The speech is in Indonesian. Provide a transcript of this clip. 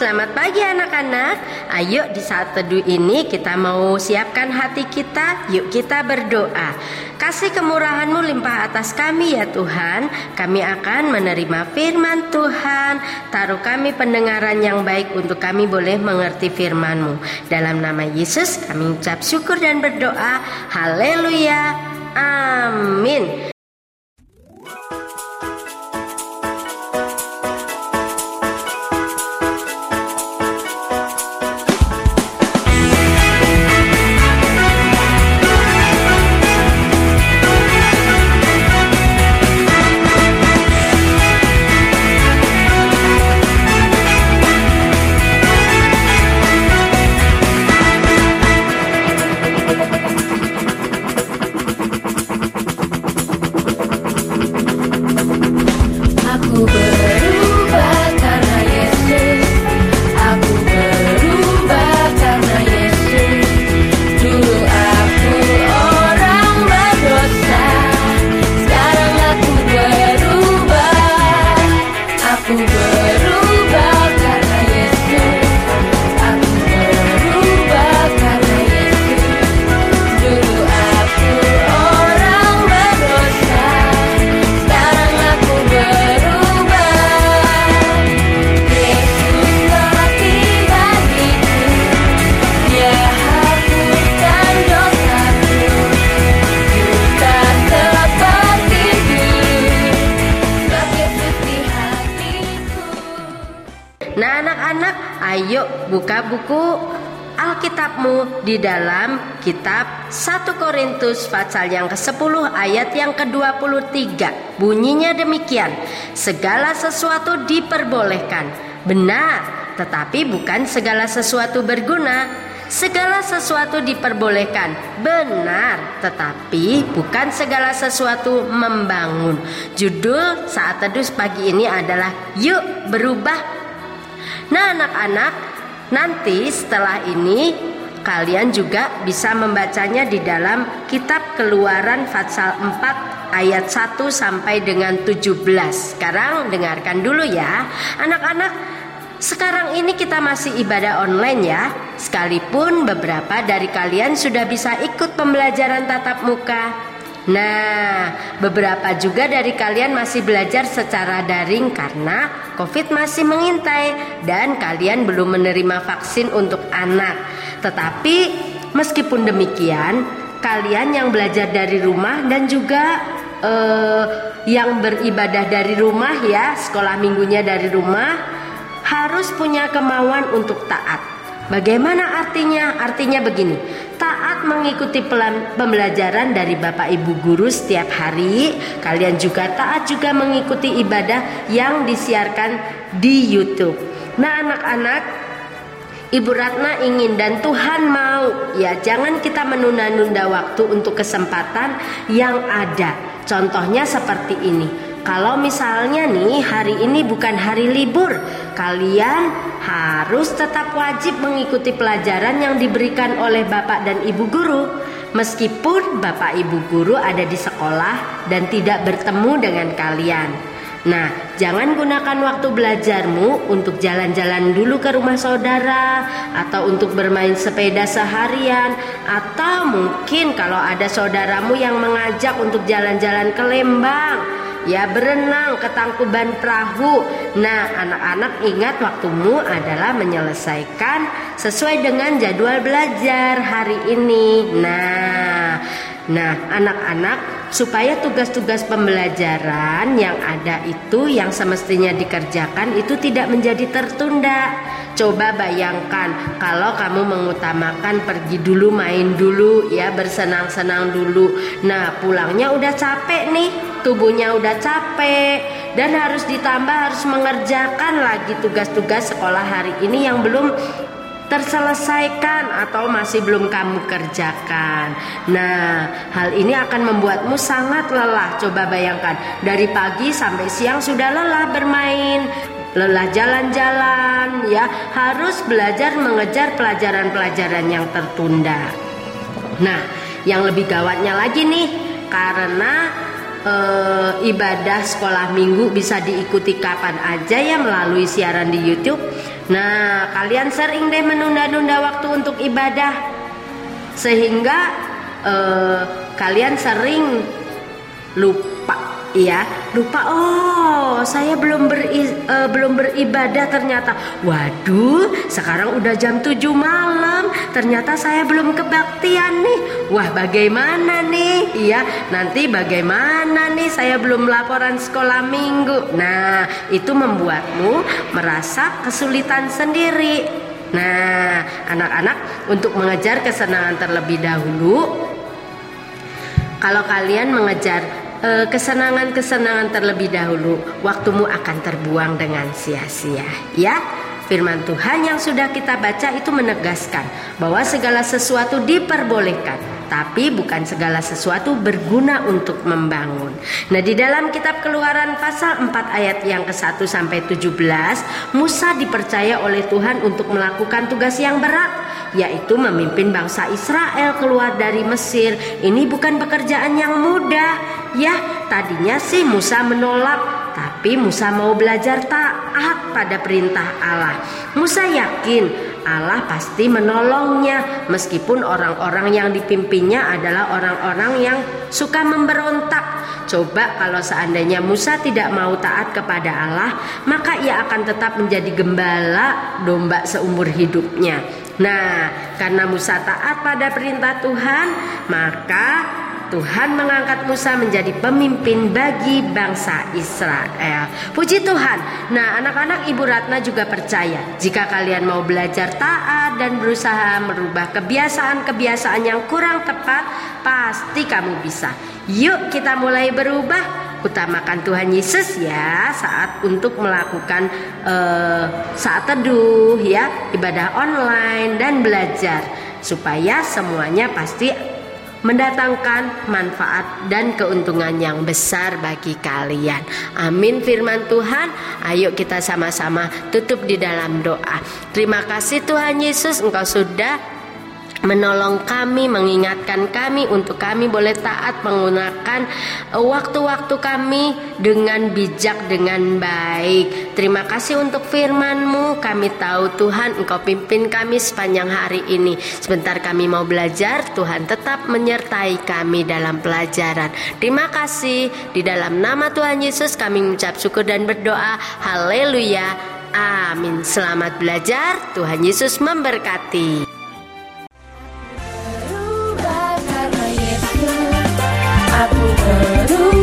selamat pagi anak-anak. Ayo di saat teduh ini kita mau siapkan hati kita. Yuk kita berdoa. Kasih kemurahanmu limpah atas kami ya Tuhan. Kami akan menerima firman Tuhan. Taruh kami pendengaran yang baik untuk kami boleh mengerti firman-Mu. Dalam nama Yesus kami ucap syukur dan berdoa. Haleluya. Amin. Ayo buka buku Alkitabmu di dalam kitab 1 Korintus pasal yang ke-10 ayat yang ke-23. Bunyinya demikian, segala sesuatu diperbolehkan. Benar, tetapi bukan segala sesuatu berguna. Segala sesuatu diperbolehkan, benar, tetapi bukan segala sesuatu membangun. Judul saat teduh pagi ini adalah "Yuk Berubah Nah, anak-anak, nanti setelah ini kalian juga bisa membacanya di dalam kitab Keluaran pasal 4 ayat 1 sampai dengan 17. Sekarang dengarkan dulu ya. Anak-anak, sekarang ini kita masih ibadah online ya. Sekalipun beberapa dari kalian sudah bisa ikut pembelajaran tatap muka. Nah, beberapa juga dari kalian masih belajar secara daring karena COVID masih mengintai dan kalian belum menerima vaksin untuk anak. Tetapi meskipun demikian, kalian yang belajar dari rumah dan juga eh, yang beribadah dari rumah ya, sekolah minggunya dari rumah harus punya kemauan untuk taat. Bagaimana artinya? Artinya begini, taat mengikuti pembelajaran dari Bapak Ibu guru setiap hari. Kalian juga taat juga mengikuti ibadah yang disiarkan di YouTube. Nah, anak-anak, Ibu Ratna ingin dan Tuhan mau ya jangan kita menunda-nunda waktu untuk kesempatan yang ada. Contohnya seperti ini. Kalau misalnya nih hari ini bukan hari libur, kalian harus tetap wajib mengikuti pelajaran yang diberikan oleh Bapak dan Ibu guru. Meskipun Bapak Ibu guru ada di sekolah dan tidak bertemu dengan kalian. Nah, jangan gunakan waktu belajarmu untuk jalan-jalan dulu ke rumah saudara atau untuk bermain sepeda seharian atau mungkin kalau ada saudaramu yang mengajak untuk jalan-jalan ke Lembang ya berenang ke tangkuban perahu. Nah, anak-anak ingat waktumu adalah menyelesaikan sesuai dengan jadwal belajar hari ini. Nah, nah anak-anak supaya tugas-tugas pembelajaran yang ada itu yang semestinya dikerjakan itu tidak menjadi tertunda. Coba bayangkan kalau kamu mengutamakan pergi dulu main dulu ya bersenang-senang dulu. Nah, pulangnya udah capek nih tubuhnya udah capek dan harus ditambah harus mengerjakan lagi tugas-tugas sekolah hari ini yang belum terselesaikan atau masih belum kamu kerjakan. Nah, hal ini akan membuatmu sangat lelah. Coba bayangkan, dari pagi sampai siang sudah lelah bermain, lelah jalan-jalan, ya, harus belajar mengejar pelajaran-pelajaran yang tertunda. Nah, yang lebih gawatnya lagi nih, karena e, ibadah sekolah minggu bisa diikuti kapan aja ya melalui siaran di YouTube. Nah, kalian sering deh menunda-nunda waktu untuk ibadah, sehingga eh, kalian sering lupa ya lupa. Oh saya belum beri, uh, belum beribadah ternyata. Waduh sekarang udah jam 7 malam. Ternyata saya belum kebaktian nih. Wah bagaimana nih? Iya nanti bagaimana nih? Saya belum laporan sekolah minggu. Nah itu membuatmu merasa kesulitan sendiri. Nah anak-anak untuk mengejar kesenangan terlebih dahulu kalau kalian mengejar kesenangan-kesenangan terlebih dahulu, waktumu akan terbuang dengan sia-sia, ya. Firman Tuhan yang sudah kita baca itu menegaskan bahwa segala sesuatu diperbolehkan, tapi bukan segala sesuatu berguna untuk membangun. Nah, di dalam kitab Keluaran pasal 4 ayat yang ke-1 sampai 17, Musa dipercaya oleh Tuhan untuk melakukan tugas yang berat yaitu memimpin bangsa Israel keluar dari Mesir. Ini bukan pekerjaan yang mudah. Ya, tadinya sih Musa menolak, tapi Musa mau belajar taat pada perintah Allah. Musa yakin Allah pasti menolongnya meskipun orang-orang yang dipimpinnya adalah orang-orang yang suka memberontak. Coba kalau seandainya Musa tidak mau taat kepada Allah, maka ia akan tetap menjadi gembala domba seumur hidupnya. Nah, karena Musa taat pada perintah Tuhan, maka Tuhan mengangkat Musa menjadi pemimpin bagi bangsa Israel. Puji Tuhan. Nah, anak-anak Ibu Ratna juga percaya jika kalian mau belajar taat dan berusaha merubah kebiasaan-kebiasaan yang kurang tepat, pasti kamu bisa. Yuk kita mulai berubah utamakan Tuhan Yesus ya saat untuk melakukan uh, saat teduh ya ibadah online dan belajar supaya semuanya pasti mendatangkan manfaat dan keuntungan yang besar bagi kalian. Amin firman Tuhan. Ayo kita sama-sama tutup di dalam doa. Terima kasih Tuhan Yesus Engkau sudah menolong kami, mengingatkan kami untuk kami boleh taat menggunakan waktu-waktu kami dengan bijak dengan baik. Terima kasih untuk firman-Mu. Kami tahu Tuhan Engkau pimpin kami sepanjang hari ini. Sebentar kami mau belajar, Tuhan tetap menyertai kami dalam pelajaran. Terima kasih. Di dalam nama Tuhan Yesus kami mengucap syukur dan berdoa. Haleluya. Amin. Selamat belajar. Tuhan Yesus memberkati. Papo Duro.